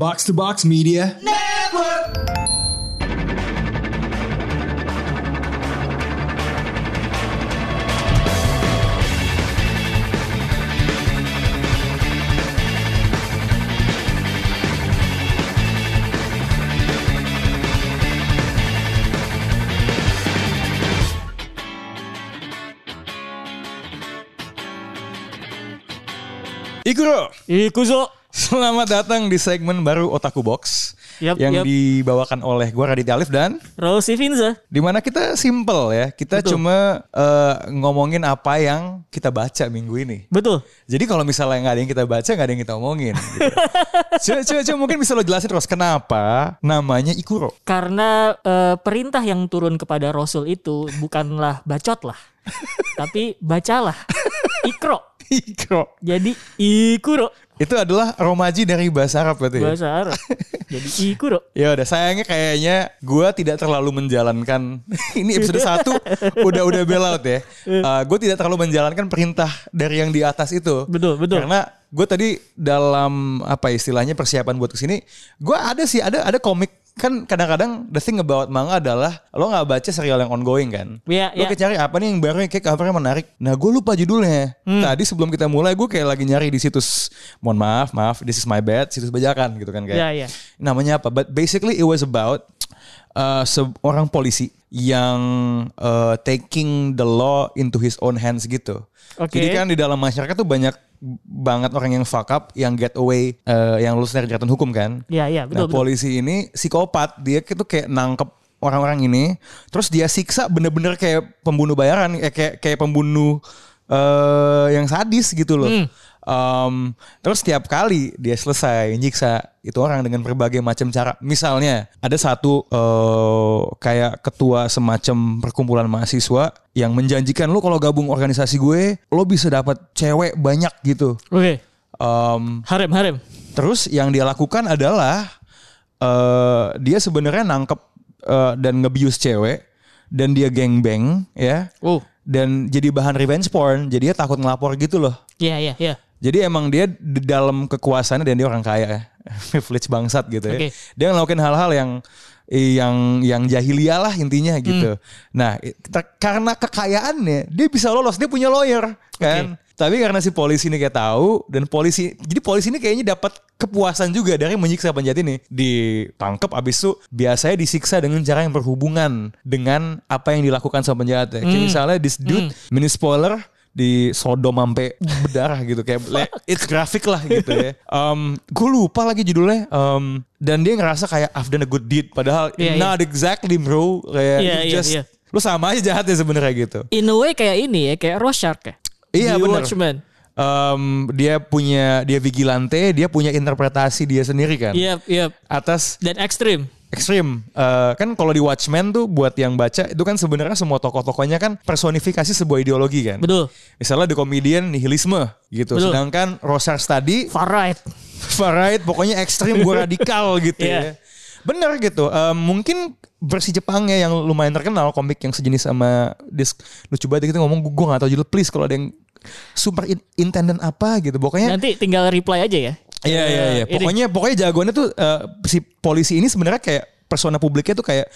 Box to Box Media. Ikuro, Ikuzo. Selamat datang di segmen baru Otaku Box Yap, yang yap. dibawakan oleh gue Raditya Alif dan Rosi Finza. di mana kita simple ya, kita Betul. cuma eh, ngomongin apa yang kita baca minggu ini. Betul. Jadi kalau misalnya nggak ada yang kita baca, nggak ada yang kita omongin. Gitu. coba, coba mungkin bisa lo jelasin terus kenapa namanya Ikuro. Karena eh, perintah yang turun kepada Rasul itu bukanlah bacot lah. tapi bacalah. Ikro. Ikuro. Jadi Ikuro. Itu adalah romaji dari bahasa Arab berarti. ya? Bahasa Arab. Jadi Ikuro. Ya udah sayangnya kayaknya gue tidak terlalu menjalankan ini episode 1 udah udah bail out ya. gue tidak terlalu menjalankan perintah dari yang di atas itu. Betul, betul. Karena gue tadi dalam apa istilahnya persiapan buat ke sini, gue ada sih ada ada komik kan kadang-kadang the thing about manga adalah lo nggak baca serial yang ongoing kan. Iya, lo iya. kayak cari apa nih yang baru yang kayak covernya menarik. Nah gue lupa judulnya. Hmm. Tadi sebelum kita mulai gue kayak lagi nyari di situs, mohon maaf maaf, this is my bad, situs bajakan gitu kan kayak Iya, iya. namanya apa? But basically it was about uh, seorang polisi yang uh, taking the law into his own hands gitu. Oke. Jadi kan di dalam masyarakat tuh banyak banget orang yang fuck up, yang get away, uh, yang lulus dari kejahatan hukum kan. Iya, iya, nah betul, betul. polisi ini psikopat, dia itu kayak nangkep orang-orang ini, terus dia siksa bener-bener kayak pembunuh bayaran, eh, kayak kayak pembunuh eh yang sadis gitu loh. Hmm. Um, terus setiap kali dia selesai nyiksa itu orang dengan berbagai macam cara. Misalnya ada satu eh, kayak ketua semacam perkumpulan mahasiswa yang menjanjikan lo kalau gabung organisasi gue, lo bisa dapat cewek banyak gitu. Oke. Um, Harem, harem. Terus yang dia lakukan adalah eh dia sebenarnya nangkep eh, dan ngebius cewek dan dia gangbang ya. Oh. Dan jadi bahan revenge porn, jadi dia takut ngelapor gitu loh. Iya, iya, iya. Jadi emang dia di dalam kekuasaannya dan dia orang kaya ya. Privilege bangsat gitu ya. Oke. Dia ngelakuin hal-hal yang yang yang jahiliyah lah intinya gitu. Nah, ter- karena kekayaannya dia bisa lolos, dia punya lawyer kan. Tapi karena si polisi ini kayak tahu dan polisi jadi polisi ini kayaknya dapat kepuasan juga dari menyiksa penjahat ini. Ditangkap abis itu biasanya disiksa dengan cara yang berhubungan dengan apa yang dilakukan sama penjahat. ya. Kayak misalnya this dude mini spoiler di sodom sampai berdarah gitu kayak it's graphic lah gitu ya. Um, gue lupa lagi judulnya. Um, dan dia ngerasa kayak I've done a good deed padahal Iya, iya. not exactly bro kayak you iya, just iya. lu sama aja jahatnya sebenarnya gitu. In a way kayak ini ya, kayak Rorschach ya. Iya. Watchmen. Um, dia punya dia vigilante, dia punya interpretasi dia sendiri kan. Iya, iya. Atas Dan ekstrim. Ekstrim. Eh, kan kalau di Watchmen tuh buat yang baca itu kan sebenarnya semua tokoh-tokohnya kan personifikasi sebuah ideologi kan. Betul. Misalnya di komedian nihilisme gitu. Betul. Sedangkan Rosars tadi Far right. far right pokoknya ekstrim gue radikal gitu ya. Iya. Bener gitu. Eh, mungkin versi Jepangnya yang lumayan terkenal komik yang sejenis sama dis lucu banget gitu ngomong gue gak tahu judul please kalau ada yang super in- intendant apa gitu. Pokoknya Nanti tinggal reply aja ya. Iya iya iya. Eh, ini. Pokoknya pokoknya jagoannya tuh eh, si polisi ini sebenarnya kayak persona publiknya tuh kayak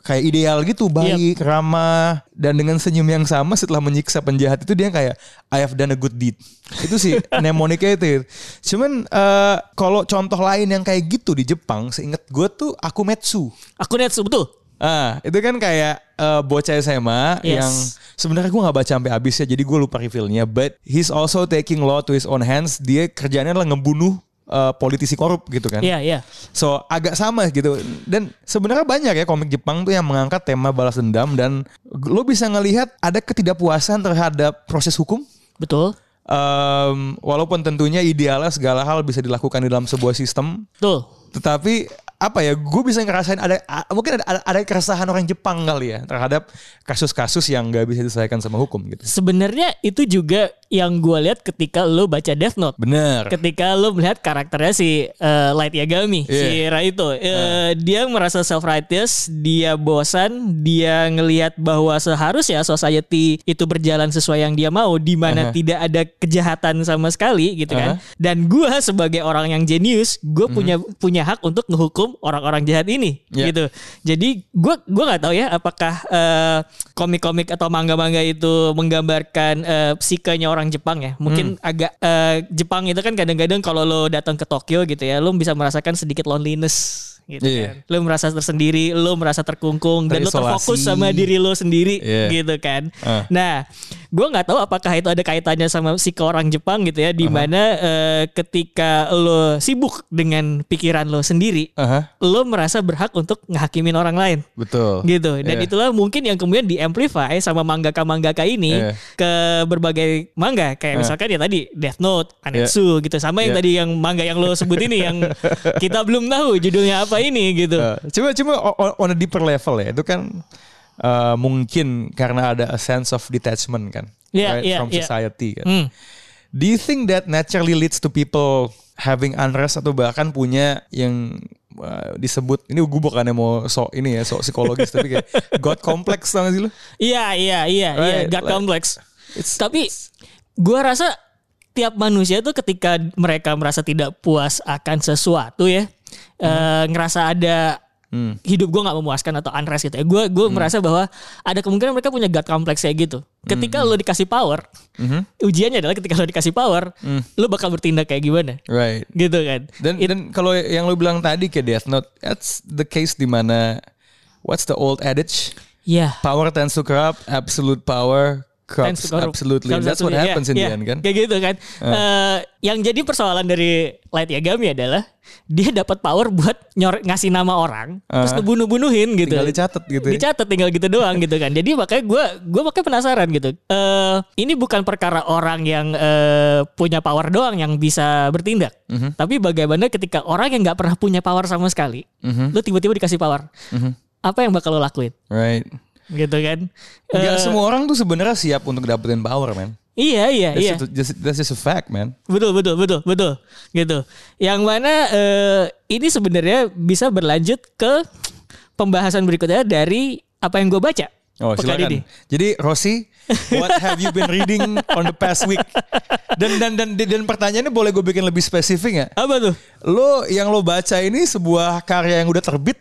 kayak ideal gitu, baik, ramah dan dengan senyum yang sama setelah menyiksa penjahat itu dia kayak I have done a good deed. Itu sih mnemoniknya itu. Cuman eh, kalau contoh lain yang kayak gitu di Jepang, seinget gue tuh Akumetsu. Aku Netsu betul. Ah, itu kan kayak eh, bocah SMA Yes. yang sebenarnya gue nggak baca sampai habis ya, jadi gue lupa revealnya. But he's also taking law to his own hands. Dia kerjanya adalah ngebunuh eh, politisi korup gitu kan. Iya, iya. So agak sama gitu. Dan sebenarnya banyak ya komik Jepang tuh yang mengangkat tema balas dendam dan lo bisa ngelihat ada ketidakpuasan terhadap proses hukum. Betul. Em, walaupun tentunya idealnya segala hal bisa dilakukan di dalam sebuah sistem, Betul. tetapi apa ya gue bisa ngerasain ada mungkin ada, ada ada keresahan orang Jepang kali ya terhadap kasus-kasus yang nggak bisa diselesaikan sama hukum gitu Sebenarnya itu juga yang gue lihat ketika lo baca Death Note. bener Ketika lo melihat karakternya si eh, Light Yagami, si Iya. Raito, Eh, dia merasa self righteous, dia bosan, dia ngelihat bahwa seharusnya society itu berjalan sesuai yang dia mau, di mana Aha. tidak ada kejahatan sama sekali, gitu kan. Dan gue sebagai orang yang jenius, gue punya punya hak untuk ngehukum orang-orang jahat ini, Iya. gitu. Jadi gue gue nggak tahu ya apakah eh, komik-komik atau manga-manga itu menggambarkan eh, psikenya orang Jepang ya. Mungkin Hmm. agak eh, Jepang itu kan kadang-kadang kalau lo datang ke Tokyo gitu ya, lo bisa merasakan sedikit loneliness gitu Iya. kan. Lo merasa tersendiri, lo merasa terkungkung dan lo Terisolasi. terfokus sama diri lo sendiri Iya. gitu kan. Ah. Nah, gue nggak tahu apakah itu ada kaitannya sama psiko orang Jepang gitu ya, di mana eh, ketika lo sibuk dengan pikiran lo sendiri, Aha, lo merasa berhak untuk ngehakimin orang lain. Betul. Gitu. Dan Iya. itulah mungkin yang kemudian diamplify sama mangaka mangaka ini Iya. ke berbagai manga kayak misalkan ya tadi Death Note, Anetsu gitu. Sama yang Iya. tadi yang manga yang lo sebut ini yang kita belum tahu judulnya apa ini gitu. Uh, cuma cuma on a deeper level ya. Itu kan uh, mungkin karena ada a sense of detachment kan Iya, right, iya, from iya. society kan Hmm. Do you think that naturally leads to people having unrest atau bahkan punya yang uh, disebut ini gue bukannya mau sok ini ya sok psikologis tapi kayak God complex tau gak sih lu? Iya iya iya iya God like- complex. It's, Tapi gua rasa tiap manusia tuh ketika mereka merasa tidak puas akan sesuatu ya, eh, ngerasa ada Hmm. hidup gue nggak memuaskan atau unrest gitu ya. Gue gue merasa bahwa ada kemungkinan mereka punya God complex kayak gitu. Ketika lo dikasih power, Mhm. ujiannya adalah ketika lo dikasih power, lo bakal bertindak kayak gimana, right. gitu kan? Dan dan kalau yang lu bilang tadi kayak Death Note, that's the case di mana what's the old adage? Ya. Power tends to corrupt, absolute power to corrupt. absolutely. Corrupts that's what absolutely. happens Ya, in the ya, end kan? Kayak gitu kan. Eh, yang jadi persoalan dari Light Yagami adalah dia dapat power buat nyor ngasih nama orang, terus Ah. ngebunuh-bunuhin gitu. Tinggal dicatat gitu ya. Dicatat tinggal gitu doang gitu kan. Jadi makanya gue gue makanya penasaran gitu. Eh ini bukan perkara orang yang eh, punya power doang yang bisa bertindak. Mhm. Tapi bagaimana ketika orang yang nggak pernah punya power sama sekali, Mhm. lu tiba-tiba dikasih power, Mhm. apa yang bakal lo lakuin? Right. Gitu kan? Gak Eh, semua orang tuh sebenarnya siap untuk dapetin power, man. Iya iya That's, iya. just, just, that's just a fact, man. Betul betul betul betul gitu. Yang mana eh, ini sebenarnya bisa berlanjut ke pembahasan berikutnya dari apa yang gue baca. Oh, silakan. ini. Jadi Rossi, what have you been reading on the past week? Dan dan dan dan pertanyaannya boleh gue bikin lebih spesifik nggak? Apa tuh? Lo yang lo baca ini sebuah karya yang udah terbit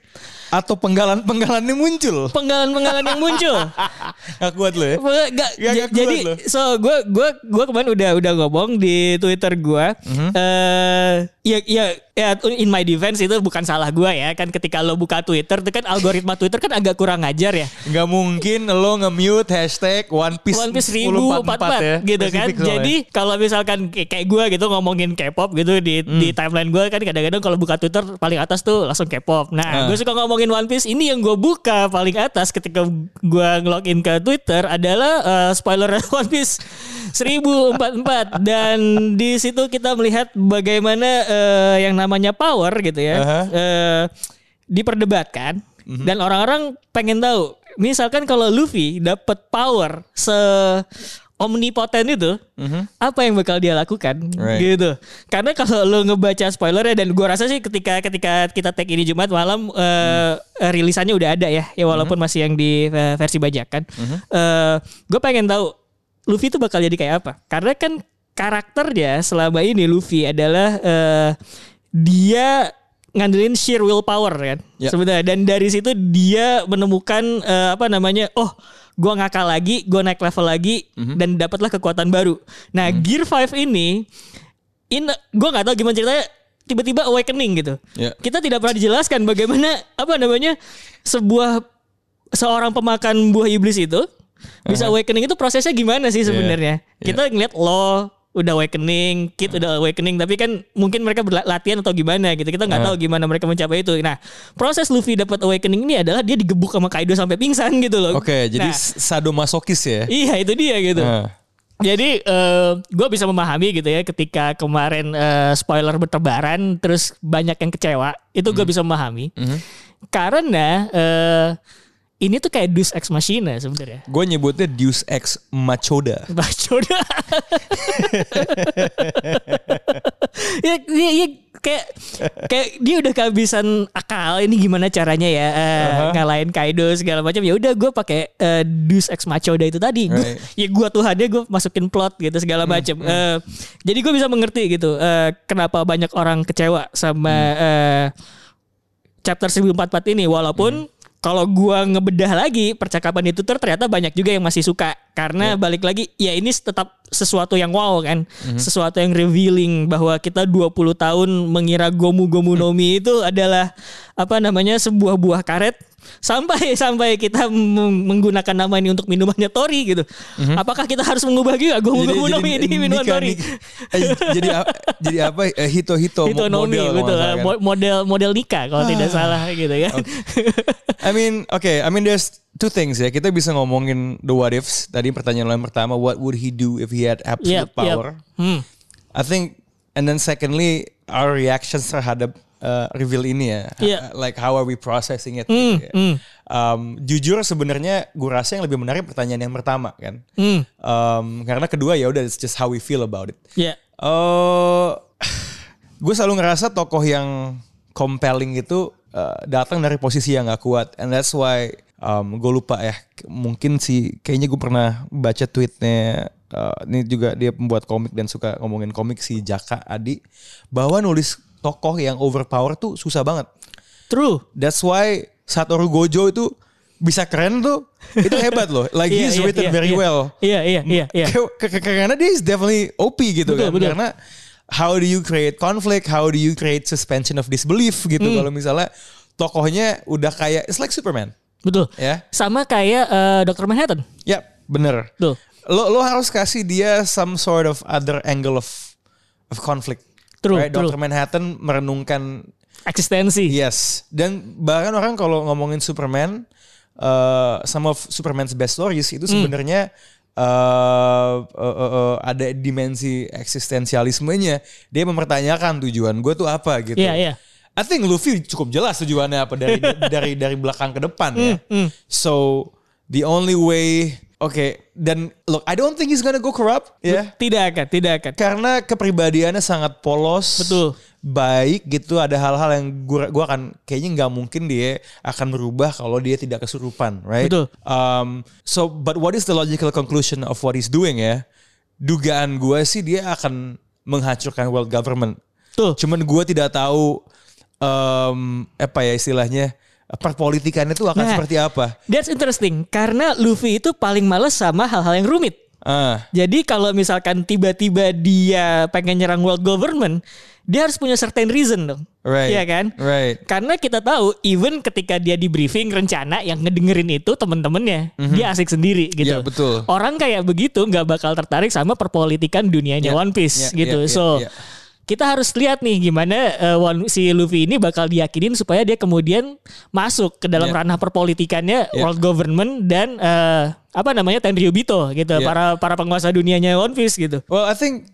atau penggalan-penggalan ini muncul? Penggalan-penggalan yang muncul. Gak kuat lo ya? Nggak, Nggak, j- nggak kuat jadi loh. so gue gue gue kemarin udah udah ngomong di Twitter gue. Mhm. eh ya ya ya in my defense itu bukan salah gue ya kan ketika lo buka Twitter itu kan algoritma Twitter kan agak kurang ajar ya. Gak mungkin lo nge-mute hashtag One Piece, One Piece 1044 1044 ya. gitu kan. Soalnya. Jadi kalau misalkan kayak gue gitu ngomongin K-pop gitu di Hmm. di timeline gue kan kadang-kadang kalau buka Twitter paling atas tuh langsung K-pop. Nah, Ah. gue suka ngomongin One Piece ini yang gue buka paling atas ketika gue ngelogin ke Twitter adalah eh, spoiler One Piece 1044 dan di situ kita melihat bagaimana eh, yang namanya power gitu ya. Aha. eh, diperdebatkan Mhm. dan orang-orang pengen tahu misalkan kalau Luffy dapat power se omnipoten itu apa yang bakal dia lakukan. Right. gitu. Karena kalau lo ngebaca spoilernya dan gua rasa sih ketika ketika kita tag ini Jumat malam eh, eh, rilisannya udah ada ya. Ya walaupun masih yang di eh, versi bajakan gue pengen tahu Luffy itu bakal jadi kayak apa? Karena kan karakternya selama ini Luffy adalah eh, dia ngandelin sheer willpower kan Ya. sebenarnya. Dan dari situ dia menemukan eh, apa namanya oh gua ngakal lagi gua naik level lagi dan dapatlah kekuatan baru. Nah Gear 5 ini in gua nggak tahu gimana ceritanya tiba-tiba awakening gitu. Ya. kita tidak pernah dijelaskan bagaimana apa namanya sebuah seorang pemakan buah iblis itu bisa awakening itu prosesnya gimana sih sebenarnya? Iya. kita ngeliat lo udah awakening, Kid udah awakening, tapi kan mungkin mereka berlatihan atau gimana gitu. Kita nggak Ah. tahu gimana mereka mencapai itu. Nah, proses Luffy dapat awakening ini adalah dia digebuk sama Kaido sampai pingsan gitu loh. Oke, jadi Nah, sadomasokis ya. iya itu dia gitu. Ah. Jadi eh gue bisa memahami gitu ya ketika kemarin eh, spoiler bertebaran terus banyak yang kecewa itu gue bisa memahami karena eh ini tuh kayak Deus Ex Machina sebenarnya. Gue nyebutnya Deus Ex Machoda. Bacoda. ya, ya, ya, kayak kayak dia udah kehabisan akal. Ini gimana caranya ya eh, ngalahin Kaido segala macam. Ya udah gue pakai eh, Deus Ex Machoda itu tadi. Gua- Right. ya gue Tuhannya gue masukin plot gitu segala macam. Eh, jadi gue bisa mengerti gitu eh, kenapa banyak orang kecewa sama eh, chapter 1044 ini. Walaupun kalau gua ngebedah lagi percakapan itu ternyata banyak juga yang masih suka. Karena balik lagi ya ini tetap sesuatu yang wow kan? Sesuatu yang revealing bahwa kita 20 tahun mengira Gomu Gomu Nomi itu adalah apa namanya sebuah buah karet sampai sampai kita meng- menggunakan nama ini untuk minumannya Tori gitu apakah kita harus mengubah juga Gomu Gomu Nomi ini minuman nikah- Tori nik- eh, jadi jadi apa? Eh, hito hito itu Nomi model, betul kan. mo- model model nikah kalau tidak salah gitu ya I mean, okay. I mean, there's two things ya. Kita bisa ngomongin the what ifs. Tadi pertanyaan lo yang pertama, what would he do if he had absolute Yep, yep. power? Hmm. I think, and then secondly, our reactions terhadap uh, reveal ini ya. Iya. Uh, Like how are we processing it? gitu ya. hmm. Um, jujur sebenarnya gue rasa yang lebih menarik pertanyaan yang pertama kan. Hmm. Um, karena kedua ya udah it's just how we feel about it. Ya. Oh, gue selalu ngerasa tokoh yang compelling itu uh, datang dari posisi yang gak kuat, and that's why um, gue lupa ya. Mungkin sih, kayaknya gue pernah baca tweetnya. uh, ini juga dia pembuat komik dan suka ngomongin komik si Jaka Adi bahwa nulis tokoh yang overpower tuh susah banget. True. That's why Satoru Gojo itu bisa keren tuh. Itu hebat loh. Like Iya, he's iya, written iya, very iya. well. Iya, iya, iya, iya. Karena dia is definitely OP gitu Betul, kan. betul. Karena how do you create conflict, how do you create suspension of disbelief gitu. Hmm. Kalau misalnya tokohnya udah kayak it's like Superman. Betul. Ya. Sama kayak eh, Dr. Manhattan. Ya, bener. Tuh. Lo lo harus kasih dia some sort of other angle of of conflict. True, right? true. Dr. Manhattan merenungkan Eksistensi. Yes, dan bahkan orang kalau ngomongin Superman, uh, some of Superman's best stories itu Hmm. sebenarnya uh, uh, uh, uh, ada dimensi eksistensialismenya. Dia mempertanyakan tujuan gue tuh apa gitu. Iya, iya. I think Luffy cukup jelas tujuannya apa dari dari dari belakang ke depan ya. Hmm, So the only way, oke, dan look, I don't think he's gonna go corrupt, ya. Tidak akan, tidak akan. Karena kepribadiannya sangat polos. Betul. Baik gitu ada hal-hal yang gua gua akan kayaknya nggak mungkin dia akan berubah kalau dia tidak kesurupan, right? Betul. Um, so but what is the logical conclusion of what he's doing ya? Dugaan gua sih dia akan menghancurkan world government. Tuh. Cuman gua tidak tahu um, apa ya istilahnya perpolitikannya itu akan Nah. seperti apa. That's interesting karena Luffy itu paling males sama hal-hal yang rumit. Ah, Jadi kalau misalkan tiba-tiba dia pengen nyerang world government, dia harus punya certain reason dong. right. Iya kan? Right. Karena kita tahu even ketika dia di briefing rencana yang ngedengerin itu temen-temennya, dia asik sendiri gitu. Iya, betul. Orang kayak begitu nggak bakal tertarik sama perpolitikan dunianya Iya, One Piece iya, gitu. iya, so iya, iya. Kita harus lihat nih gimana One- si Luffy ini bakal diyakinin supaya dia kemudian masuk ke dalam Iya. ranah perpolitikannya Iya. world government dan eh, apa namanya Tenryubito gitu Iya. para para penguasa dunianya One Piece gitu. Well, I think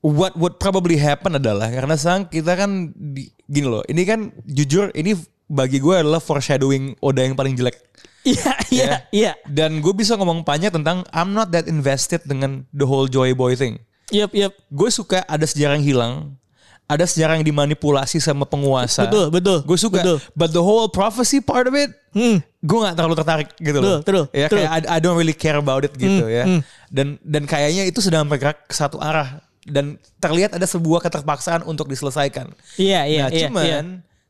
what would probably happen adalah karena sekarang kita kan di, gini loh. Ini kan jujur ini bagi gue adalah foreshadowing Oda yang paling jelek. Iya iya Ya. iya. Dan gue bisa ngomong banyak tentang I'm not that invested dengan the whole Joy Boy thing. Yep yep. Gue suka ada sejarah yang hilang, ada sejarah yang dimanipulasi sama penguasa. Betul, betul, Gue suka. betul. But the whole prophecy part of it, Hmm. gue gak terlalu tertarik gitu loh. True, true, ya true. kayak I, I don't really care about it gitu Hmm, ya. hmm. Dan dan kayaknya itu sedang bergerak ke satu arah dan terlihat ada sebuah keterpaksaan untuk diselesaikan. Iya iya nah, iya. cuman iya.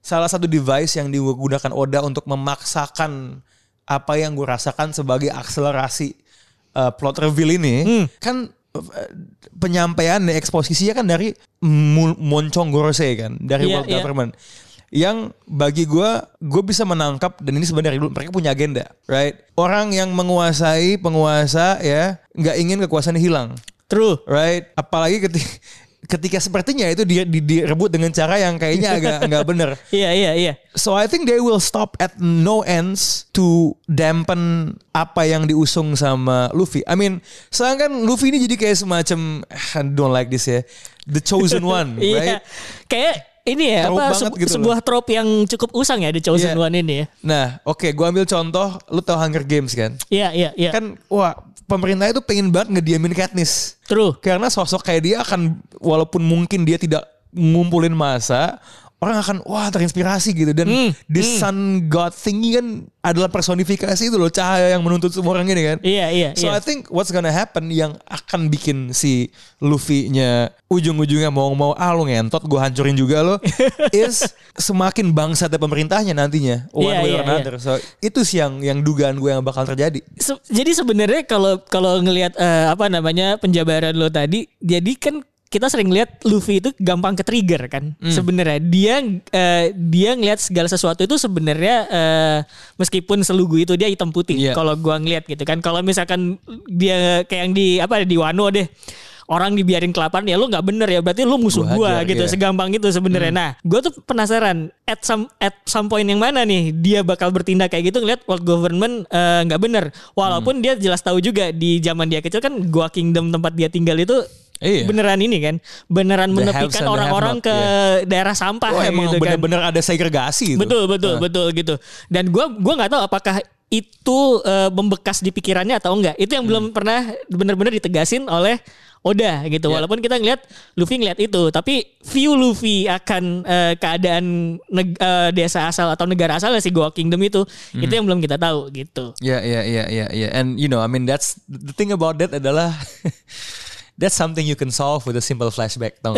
salah satu device yang digunakan Oda untuk memaksakan apa yang gue rasakan sebagai akselerasi uh, plot reveal ini Hmm. kan penyampaian eksposisinya kan dari Moncong Gorose kan dari Iya, world iya. government yang bagi gue gue bisa menangkap dan ini sebenarnya dulu mereka punya agenda right orang yang menguasai penguasa ya nggak ingin kekuasaannya hilang True. right apalagi ketika ketika sepertinya itu dia di- direbut dengan cara yang kayaknya agak nggak bener. Iya iya iya. So I think they will stop at no ends to dampen apa yang diusung sama Luffy. I mean, sekarang kan Luffy ini jadi kayak semacam I don't like this ya, the chosen one, Iya. right? Kayak ini ya apa se- gitu loh. sebuah trope yang cukup usang ya The Chosen Iya. One ini ya. Nah, oke, gua ambil contoh, lu tau Hunger Games kan? Iya iya iya. Kan, wah, pemerintah itu pengen banget ngediamin Katniss. True. Karena sosok kayak dia akan, walaupun mungkin dia tidak ngumpulin masa, orang akan wah terinspirasi gitu dan Hmm, the sun god thingy kan adalah personifikasi itu loh cahaya yang menuntut semua orang ini kan. Iya iya So iya. I think what's gonna happen yang akan bikin si Luffy-nya ujung-ujungnya mau mau ah lu ngentot gue hancurin juga lo is semakin bangsa dari pemerintahnya nantinya one Iya, way iya, or another. So itu sih yang yang dugaan gue yang bakal terjadi. Se- jadi sebenarnya kalau kalau ngelihat eh, apa namanya penjabaran lo tadi, jadi kan kita sering lihat Luffy itu gampang ke trigger kan. Hmm. Sebenarnya dia eh, dia ngelihat segala sesuatu itu sebenarnya eh, meskipun selugu itu dia hitam putih. Iya. Kalau gua ngelihat gitu kan. Kalau misalkan dia kayak yang di apa di Wano deh. Orang dibiarin kelaparan ya lu nggak bener ya berarti lu musuh Gua gua gitu iya. segampang itu sebenarnya. Nah, gue tuh penasaran at some at some point yang mana nih dia bakal bertindak kayak gitu ngeliat world government eh, nggak bener. Walaupun dia jelas tahu juga di zaman dia kecil kan Gua Kingdom tempat dia tinggal itu Iya. beneran ini kan, beneran The menepikan orang-orang ke not, daerah sampah Oh emang gitu kan. bener-bener ada segregasi itu. Betul betul betul gitu. Dan gua gua nggak tahu apakah itu eh, membekas di pikirannya atau enggak. Itu yang belum pernah benar-benar ditegasin oleh Oda gitu. Ya. Walaupun kita ngeliat Luffy ngeliat itu, tapi view Luffy akan eh, keadaan neg- eh, desa asal atau negara asal si Goa Kingdom itu, itu yang belum kita tahu gitu. Ya, ya, ya, ya, ya. And you know, I mean that's the thing about that adalah that's something you can solve with a simple flashback, tau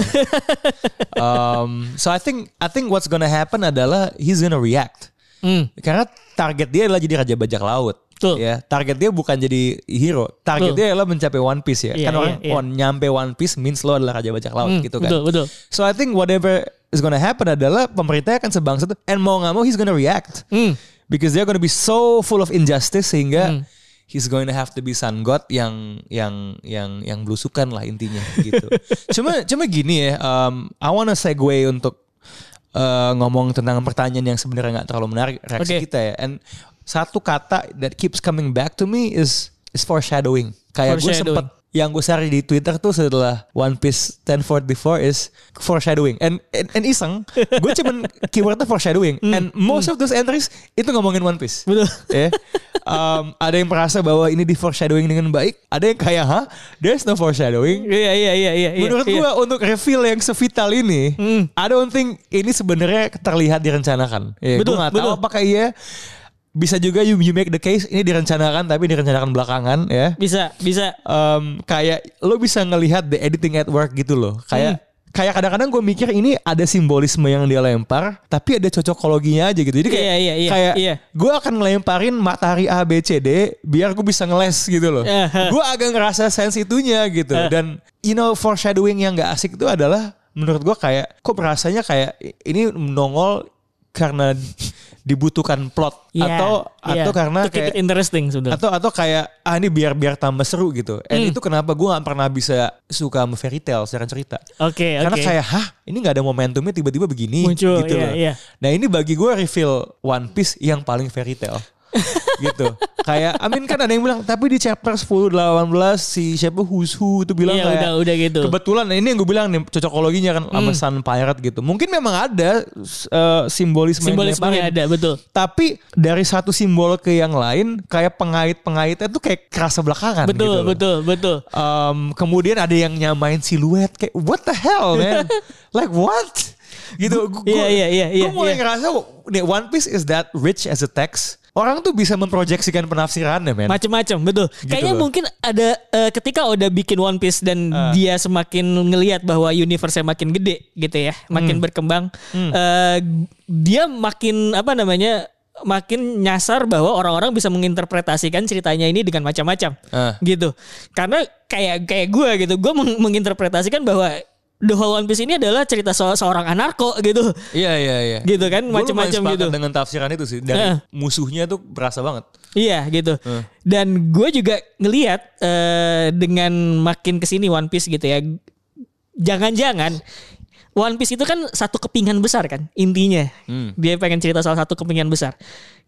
um, so I think I think what's gonna happen adalah he's gonna react. Hmm. Karena target dia adalah jadi raja bajak laut. Betul. Ya, target dia bukan jadi hero. Target Betul. dia adalah mencapai One Piece ya. Iya, kan orang iya, iya. oh, nyampe One Piece means lo adalah raja bajak laut Hmm, gitu kan. Betul betul. So I think whatever is gonna happen adalah pemerintah akan sebangsa tuh and mau nggak mau he's gonna react Hmm. because they're gonna be so full of injustice sehingga Hmm. He's going to have to be sun god yang yang yang yang belusukan lah intinya gitu. cuma cuma gini ya, um, I wanna segue untuk uh, ngomong tentang pertanyaan yang sebenarnya nggak terlalu menarik reaksi Oke. kita ya. And satu kata that keeps coming back to me is is foreshadowing. Kayak gue sempet yang gue cari di Twitter tuh setelah One Piece 1044 is foreshadowing. And and, and iseng, gue cuman keywordnya foreshadowing. And most of those entries itu ngomongin One Piece. Betul. Ya. Um, ada yang merasa bahwa ini di foreshadowing dengan baik. Ada yang kayak, hah? There's no foreshadowing. Iya iya iya iya. iya, Menurut iya. gua untuk reveal yang sevital ini, I don't think ini sebenarnya terlihat direncanakan. Ya, Betul, gua nggak tahu betul. apakah iya bisa juga you, you make the case ini direncanakan tapi direncanakan belakangan ya. bisa bisa. Em, kayak lo bisa ngelihat the editing at work gitu loh. Kayak kayak kadang-kadang gue mikir ini ada simbolisme yang dia lempar, tapi ada cocokologinya aja gitu. Jadi kayak Iya, iya, iya, kayak iya. gue akan ngelemparin matahari A B C D biar gue bisa ngeles gitu loh. Eh, eh. gue agak ngerasa sense itunya gitu. Dan you know foreshadowing yang gak asik itu adalah menurut gue kayak kok berasanya kayak ini nongol karena dibutuhkan plot Iya, atau iya. atau karena To keep kayak it interesting sebenarnya. atau atau kayak ah ini biar biar tambah seru gitu. And Hmm. itu kenapa gue gak pernah bisa suka sama fairy tale secara cerita. Oke oke. Karena kayak hah ini nggak ada momentumnya tiba-tiba begini Muncul, gitu iya, loh. iya. Nah ini bagi gue reveal One Piece yang paling fairy tale. gitu. Kayak Amin kan ada yang bilang tapi di chapter 10 18 si siapa Who's Who itu bilang Iya, kayak udah- udah gitu. Kebetulan nah ini yang gue bilang nih cocokologinya kan sama Sun Pirate gitu. Mungkin memang ada uh, simbolisme yang Simbolismenya ada betul. Tapi dari satu simbol ke yang lain kayak pengait-pengaitnya tuh kayak kerasa belakangan Betul gitu loh. betul betul. Um, kemudian ada yang nyamain siluet kayak what the hell man like what gitu Iya, gua- iya, iya, iya, gua mulai iya. ngerasa nih One Piece is that rich as a text orang tuh bisa memproyeksikan penafsirannya men Macem-macem betul. Kayaknya loh. mungkin ada eh, ketika udah bikin One Piece dan Ah. dia semakin ngelihat bahwa universe-nya makin gede gitu ya, makin Hmm. berkembang. eh, dia makin apa namanya? makin nyasar bahwa orang-orang bisa menginterpretasikan ceritanya ini dengan macam-macam Ah. gitu karena kayak kayak gue gitu gue meng- menginterpretasikan bahwa The Whole One Piece ini adalah cerita so- seorang anarko gitu. Iya iya iya. Gitu kan macam-macam gitu. dengan tafsiran itu sih. Dari Eh. musuhnya tuh berasa banget. Iya gitu. Dan gue juga ngelihat eh, dengan makin ke sini One Piece gitu ya, jangan-jangan One Piece itu kan satu kepingan besar kan intinya. Hmm. Dia pengen cerita soal satu kepingan besar.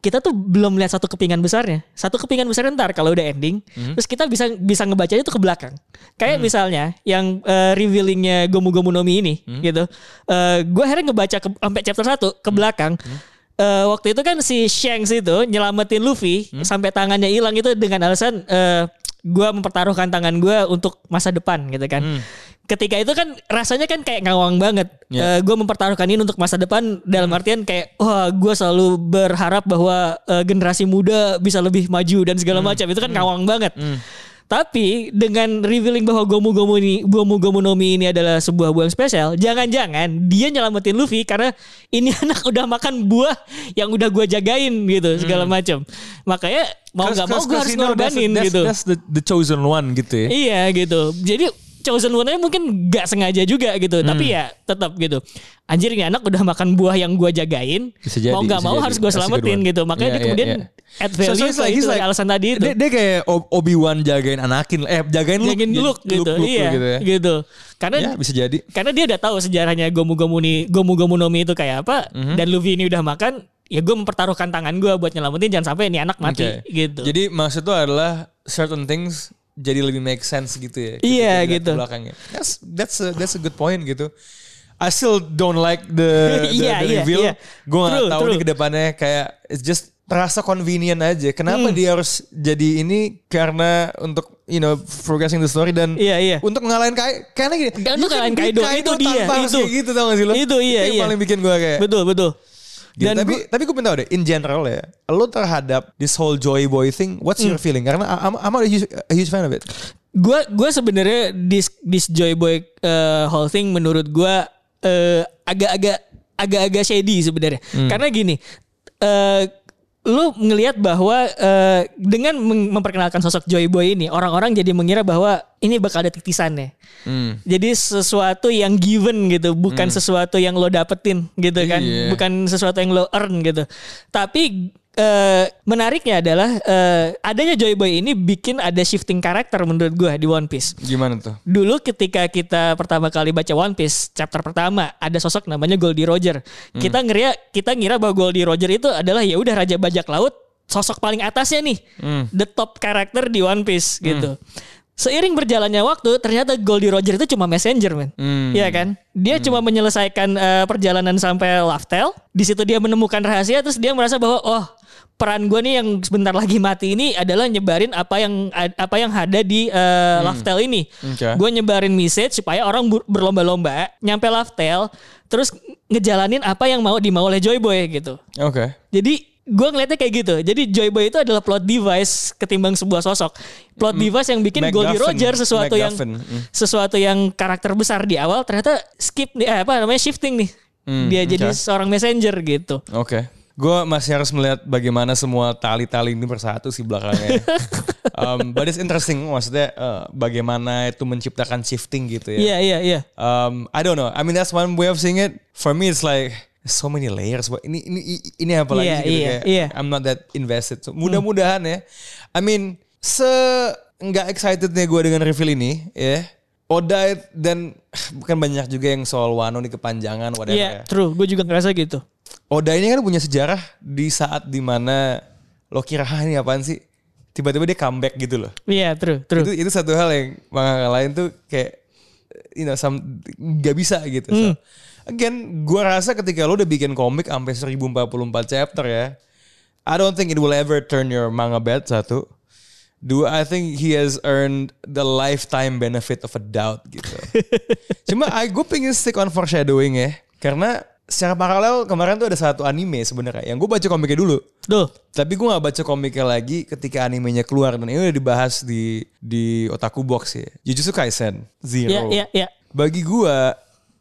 Kita tuh belum lihat satu kepingan besarnya. Satu kepingan besar ntar kalau udah ending, Hmm. terus kita bisa bisa ngebacanya tuh ke belakang. Kayak misalnya yang eh, revealingnya Gomu Gomu no Mi ini Hmm. gitu. Eh gue akhirnya ngebaca ke, sampai chapter 1 ke belakang. Eh, waktu itu kan si Shanks itu nyelamatin Luffy sampai tangannya hilang itu dengan alasan eh gue mempertaruhkan tangan gue untuk masa depan gitu kan. Ketika itu kan rasanya kan kayak ngawang banget. Ya. gue mempertaruhkan ini untuk masa depan dalam artian kayak wah gue selalu berharap bahwa eh, generasi muda bisa lebih maju dan segala macam itu kan ngawang banget. Tapi dengan revealing bahwa Gomu Gomu ini Gomu Gomu no Mi ini adalah sebuah buah yang spesial, jangan-jangan dia nyelamatin Luffy karena ini anak udah makan buah yang udah gua jagain gitu segala macam. Makanya mau nggak mau gue harus ngorbanin that's, gitu. That's the, the chosen one gitu ya. Iya gitu. Jadi chosen one-nya mungkin gak sengaja juga gitu. Hmm. Tapi ya tetap gitu. Anjir ini anak udah makan buah yang gua jagain. Bisa jadi, mau nggak mau jadi. harus gue selamatin one. gitu. Makanya Iya, dia kemudian iya, iya. add value he's ke like- itu like- alasan tadi itu. Dia, dia kayak Ob- Obi-Wan jagain Anakin. Eh jagain Luke. Jagain look gitu. iya, gitu ya. gitu. Karena Ya bisa jadi. karena dia udah tahu sejarahnya Gomu Gomu ni Gomu Gomu no Mi itu kayak apa Mhm. dan Luffy ini udah makan ya gue mempertaruhkan tangan gue buat nyelamatin jangan sampai ini anak mati Oke. gitu. Jadi maksud itu adalah certain things jadi lebih make sense gitu ya. Iya, dilihat gitu. Belakangnya. That's that's a, that's a good point gitu. I still don't like the, the, Iya, the iya, reveal. iya. Gue gak tahu nih ke depannya kayak it's just terasa convenient aja. Kenapa Hmm. dia harus jadi ini karena untuk you know progressing the story dan Iya, iya. untuk ngalahin Kai karena gini. Untuk ngalahin beat Kaido, itu dia, itu. kayak gitu tau gak sih lo? Itu, iya, yang iya. paling bikin gue kayak Betul, betul. Gitu. Dan tapi gua- tapi gue pengen tahu deh in general ya lo terhadap this whole joy boy thing what's Hmm. your feeling karena I'm, I'm a, huge, a huge fan of it Gua gua sebenarnya this this Joy Boy uh, whole thing menurut gua uh, agak-agak agak-agak shady sebenarnya. Karena gini, uh, lu ngelihat bahwa uh, dengan mem- memperkenalkan sosok Joy Boy ini orang-orang jadi mengira bahwa ini bakal ada titisannya. Jadi sesuatu yang given gitu, bukan sesuatu yang lo dapetin gitu kan, Iya. bukan sesuatu yang lo earn gitu. Tapi eh, menariknya adalah eh, adanya Joy Boy ini bikin ada shifting karakter menurut gue di One Piece. gimana tuh Dulu ketika kita pertama kali baca One Piece chapter pertama ada sosok namanya Goldie Roger. Kita ngira kita ngira bahwa Goldie Roger itu adalah ya udah raja bajak laut, sosok paling atasnya nih. The top karakter di One Piece gitu. Seiring berjalannya waktu, ternyata Goldie Roger itu cuma messenger, men. Hmm. Iya kan? Dia cuma menyelesaikan eh, perjalanan sampai Laftel. Di situ dia menemukan rahasia, terus dia merasa bahwa oh peran gue nih yang sebentar lagi mati ini adalah nyebarin apa yang apa yang ada di eh, Laftel ini. Oke. Gue nyebarin message supaya orang ber- berlomba-lomba nyampe Laftel, terus ngejalanin apa yang mau dimau oleh Joy Boy gitu. oke Jadi gue ngeliatnya kayak gitu. Jadi Joy Boy itu adalah plot device ketimbang sebuah sosok. Plot device yang bikin Goldie. Roger sesuatu yang. Mm. sesuatu yang karakter besar di awal ternyata skip nih, eh, apa namanya shifting nih. Hmm, Dia jadi oke. seorang messenger gitu. oke gue masih harus melihat bagaimana semua tali-tali ini bersatu sih belakangnya um, but it's interesting maksudnya uh, bagaimana itu menciptakan shifting gitu ya Iya iya iya. um, I don't know. I mean that's one way of seeing it. For me it's like so many layers. But ini ini ini apa lagi Iya, gitu iya, kayak iya. I'm not that invested. So, mudah-mudahan ya. I mean se nggak excitednya gue dengan reveal ini ya. Oda it- dan bukan banyak juga yang soal Wano nih kepanjangan whatever Iya, ya. true. Gue juga ngerasa gitu. Oda ini kan punya sejarah di saat di mana lo kira "Hah, ini apaan sih? Tiba-tiba dia comeback gitu loh Iya, true, true. itu itu satu hal yang manga lain tuh kayak you know some nggak bisa gitu. So, again, gua rasa ketika lo udah bikin komik sampai 1044 chapter ya, I don't think it will ever turn your manga bad satu. Dua, I think he has earned the lifetime benefit of a doubt gitu. Cuma I gue pengen stick on foreshadowing ya, karena secara paralel kemarin tuh ada satu anime sebenarnya yang gue baca komiknya dulu. Tuh. Tapi gue gak baca komiknya lagi ketika animenya keluar dan ini udah dibahas di di Otaku Box ya. Jujutsu Kaisen Zero. Iya, iya, iya. Bagi gue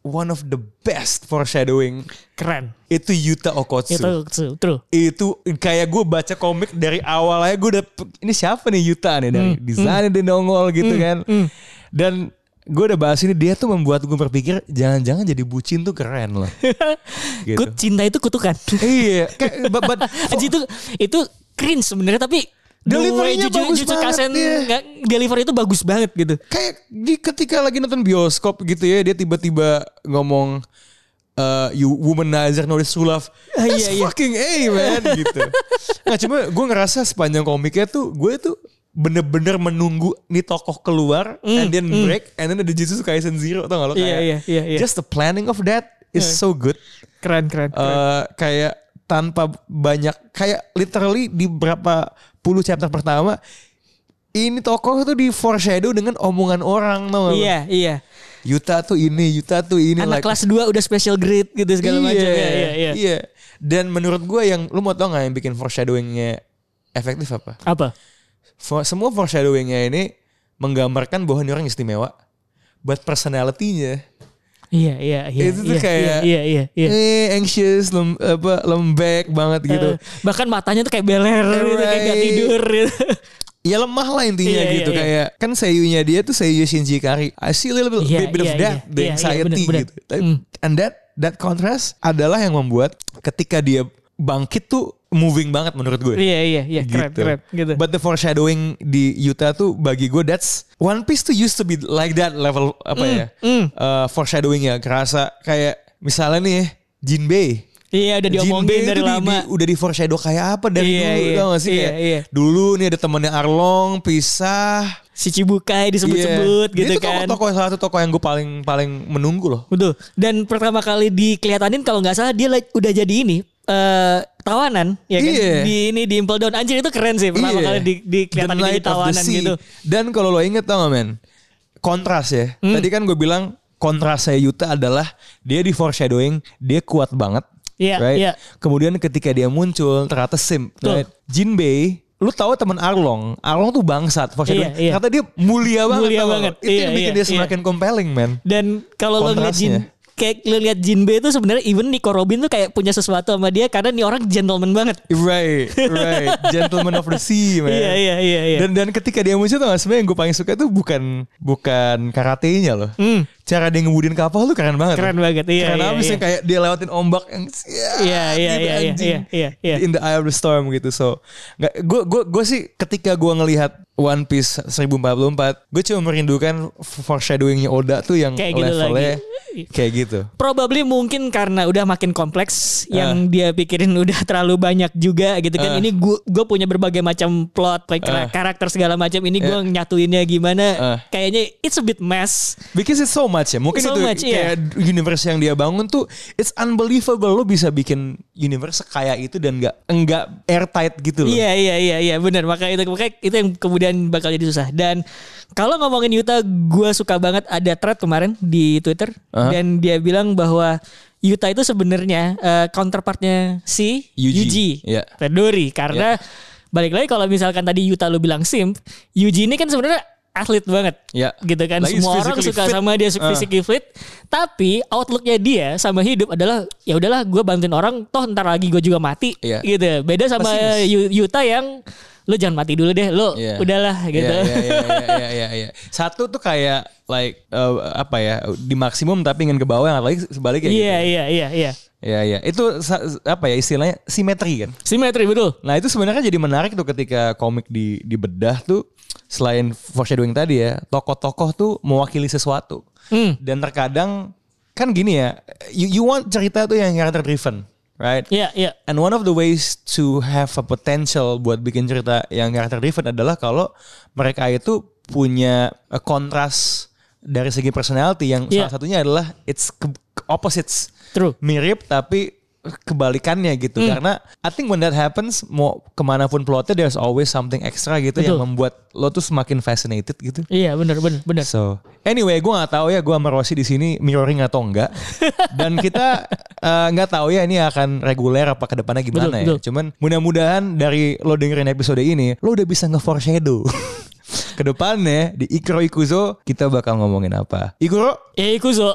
one of the best foreshadowing Keren. itu Yuta Okotsu. Itu true, true. Itu kayak gue baca komik dari awal aja gue udah ini siapa nih Yuta nih dari desainnya dia nongol gitu kan. Dan gue udah bahas ini dia tuh membuat gue berpikir jangan-jangan jadi bucin tuh keren loh. gitu. Cinta itu kutukan. iya, kayak but, but Anjir itu itu cringe sebenarnya tapi Delivery-nya Juju- bagus Jujutsu banget, Kaisen nggak- delivery itu bagus banget gitu. kayak di ketika lagi nonton bioskop gitu ya dia tiba-tiba ngomong uh, you womanizer notice to love Ah, that's iya, iya. fucking A man gitu nah cuma gue ngerasa sepanjang komiknya tuh gue tuh bener-bener menunggu nih tokoh keluar and then break and then ada Jujutsu Kaisen Zero tau gak lo Mm, Iya, kayak iya, iya, iya. just the planning of that is so good Keren keren. keren. Eh, kayak tanpa banyak kayak literally di berapa puluh chapter pertama ini tokoh tuh di foreshadow dengan omongan orang tau gak lo? iya iya. Yuta tuh ini, Yuta tuh ini. Anak like- kelas 2 udah special grade gitu segala iya, macam. Iya iya iya. iya. Dan menurut gue yang lu mau tau gak yang bikin foreshadowingnya efektif apa? Apa? For- semua foreshadowingnya ini menggambarkan bahwa ini orang istimewa. But personality-nya Iya iya iya. Itu tuh iya, kayak- iya iya iya. eh anxious, lem, apa lembek banget gitu. Eh, bahkan matanya tuh kayak beler gitu, kayak gak Right. tidur gitu. Ya lemah lah intinya Iya, gitu iya, iya. kayak kan seiyunya dia tuh seiyu Shinji Ikari. I see a little bit, Iya, bit of iya, that, iya. the Iya, iya, anxiety bener, bener. gitu. Tapi- Hmm. And that that contrast adalah yang membuat ketika dia bangkit tuh moving banget menurut gue. Iya iya iya keren gitu. keren gitu. But the foreshadowing di Yuta tuh bagi gue that's One Piece tuh used to be like that level apa ya? mm. Uh, foreshadowingnya kerasa kayak misalnya nih ya, Jinbei. Iya udah diomongin Jinbei dari tuh di- lama. di- udah di foreshadow kayak apa dari Iya, dulu iya. tau gak sih Iya, kayak iya. dulu nih ada temennya Arlong pisah si Cibukai disebut-sebut Iya. gitu Dia kan. Toko-toko salah satu toko yang gue paling paling menunggu loh. Betul. Dan pertama kali dikelihatanin kalau nggak salah dia like, udah jadi ini eh tawanan ya kan Iya. di ini di Impel Down anjir itu keren sih pertama Iya. kali di, di kelihatan the tawanan gitu. Dan kalau lo inget tau gak men, kontras ya. Hmm. Tadi kan gue bilang kontrasnya Yuta adalah dia di foreshadowing, dia kuat banget. Iya, right? iya. Kemudian ketika dia muncul ternyata sim. Betul. Right? Jinbei, lu tahu teman Arlong, Arlong tuh bangsat foreshadowing. Iya, iya. Ternyata dia mulia banget. Mulia banget. Itu Iya, yang bikin iya, dia semakin compelling man. Dan kalau lo ngeliat Jin. Kayak lo lihat Jinbe itu sebenarnya even Nico Robin tuh kayak punya sesuatu sama dia karena nih orang gentleman banget. Right, right. Gentleman of the sea, man. Iya iya iya iya. Dan dan ketika dia muncul tuh sebenarnya yang gue paling suka tuh bukan bukan karatenya loh. Hmm. Cara dia ngemudin kapal tuh keren banget. Keren banget, iya, Keren iya, abis iya. yang kayak dia lewatin ombak yang Iya, iya, gitu, iya, iya, anjing. iya, iya, iya. In the eye of the storm gitu. So, nggak gue gue gue sih ketika gue ngelihat One Piece 1044, gue cuma merindukan foreshadowingnya Oda tuh yang Kayak gitu levelnya lagi. kayak gitu. Probably mungkin karena udah makin kompleks yang Ah. dia pikirin udah terlalu banyak juga gitu kan. Ah. Ini gue gue punya berbagai macam plot, like Ah. karakter segala macam. Ini gue nyatuinnya gimana? Ah. Kayaknya it's a bit mess. Because it's so much ya. Mungkin So itu much, iya. kayak universe yang dia bangun tuh it's unbelievable lo bisa bikin universe kayak itu dan nggak enggak airtight gitu loh. Iya iya iya iya benar maka itu makanya itu yang kemudian bakal jadi susah dan kalau ngomongin Yuta gue suka banget ada thread kemarin di Twitter Aha. dan dia bilang bahwa Yuta itu sebenarnya eh, counterpartnya si Yuji. Yuji, Iya. Tadori karena balik lagi kalau misalkan tadi Yuta lu bilang simp Yuji ini kan sebenarnya atlet banget Iya. gitu kan Lagi semua orang suka fit. sama dia Ah. physically fit tapi outlooknya dia sama hidup adalah ya udahlah gue bantuin orang toh ntar lagi gue juga mati Iya. gitu beda sama Yuta yang lo jangan mati dulu deh lo Iya. udahlah gitu Iya, iya, iya, iya, iya, iya. Satu tuh kayak like uh, apa ya di maksimum tapi ingin ke bawah yang lagi sebaliknya iya gitu. iya iya iya Iya, iya. Itu sa- apa ya istilahnya simetri kan. simetri betul Nah itu sebenarnya jadi menarik tuh ketika komik di dibedah tuh selain foreshadowing tadi ya tokoh-tokoh tuh mewakili sesuatu Hmm. dan terkadang kan gini ya you, you want cerita tuh yang character driven right? Iya iya and one of the ways to have a potential buat bikin cerita yang character driven adalah kalau mereka itu punya a kontras dari segi personality yang Iya. salah satunya adalah it's opposites. True. Mirip tapi kebalikannya gitu Hmm. karena I think when that happens mau ke mana pun plotnya there's always something extra gitu yang Betul. membuat lo tuh semakin fascinated gitu. iya benar benar benar So anyway gue nggak tahu ya gue sama Rossi di sini mirroring atau enggak dan kita eh, nggak tahu ya ini akan reguler apa ke depannya gimana Betul, ya. betul. Cuman mudah-mudahan dari lo dengerin episode ini lo udah bisa nge-foreshadow ke depannya di Ikro Ikuzo kita bakal ngomongin apa. Ikuro ya Ikuzo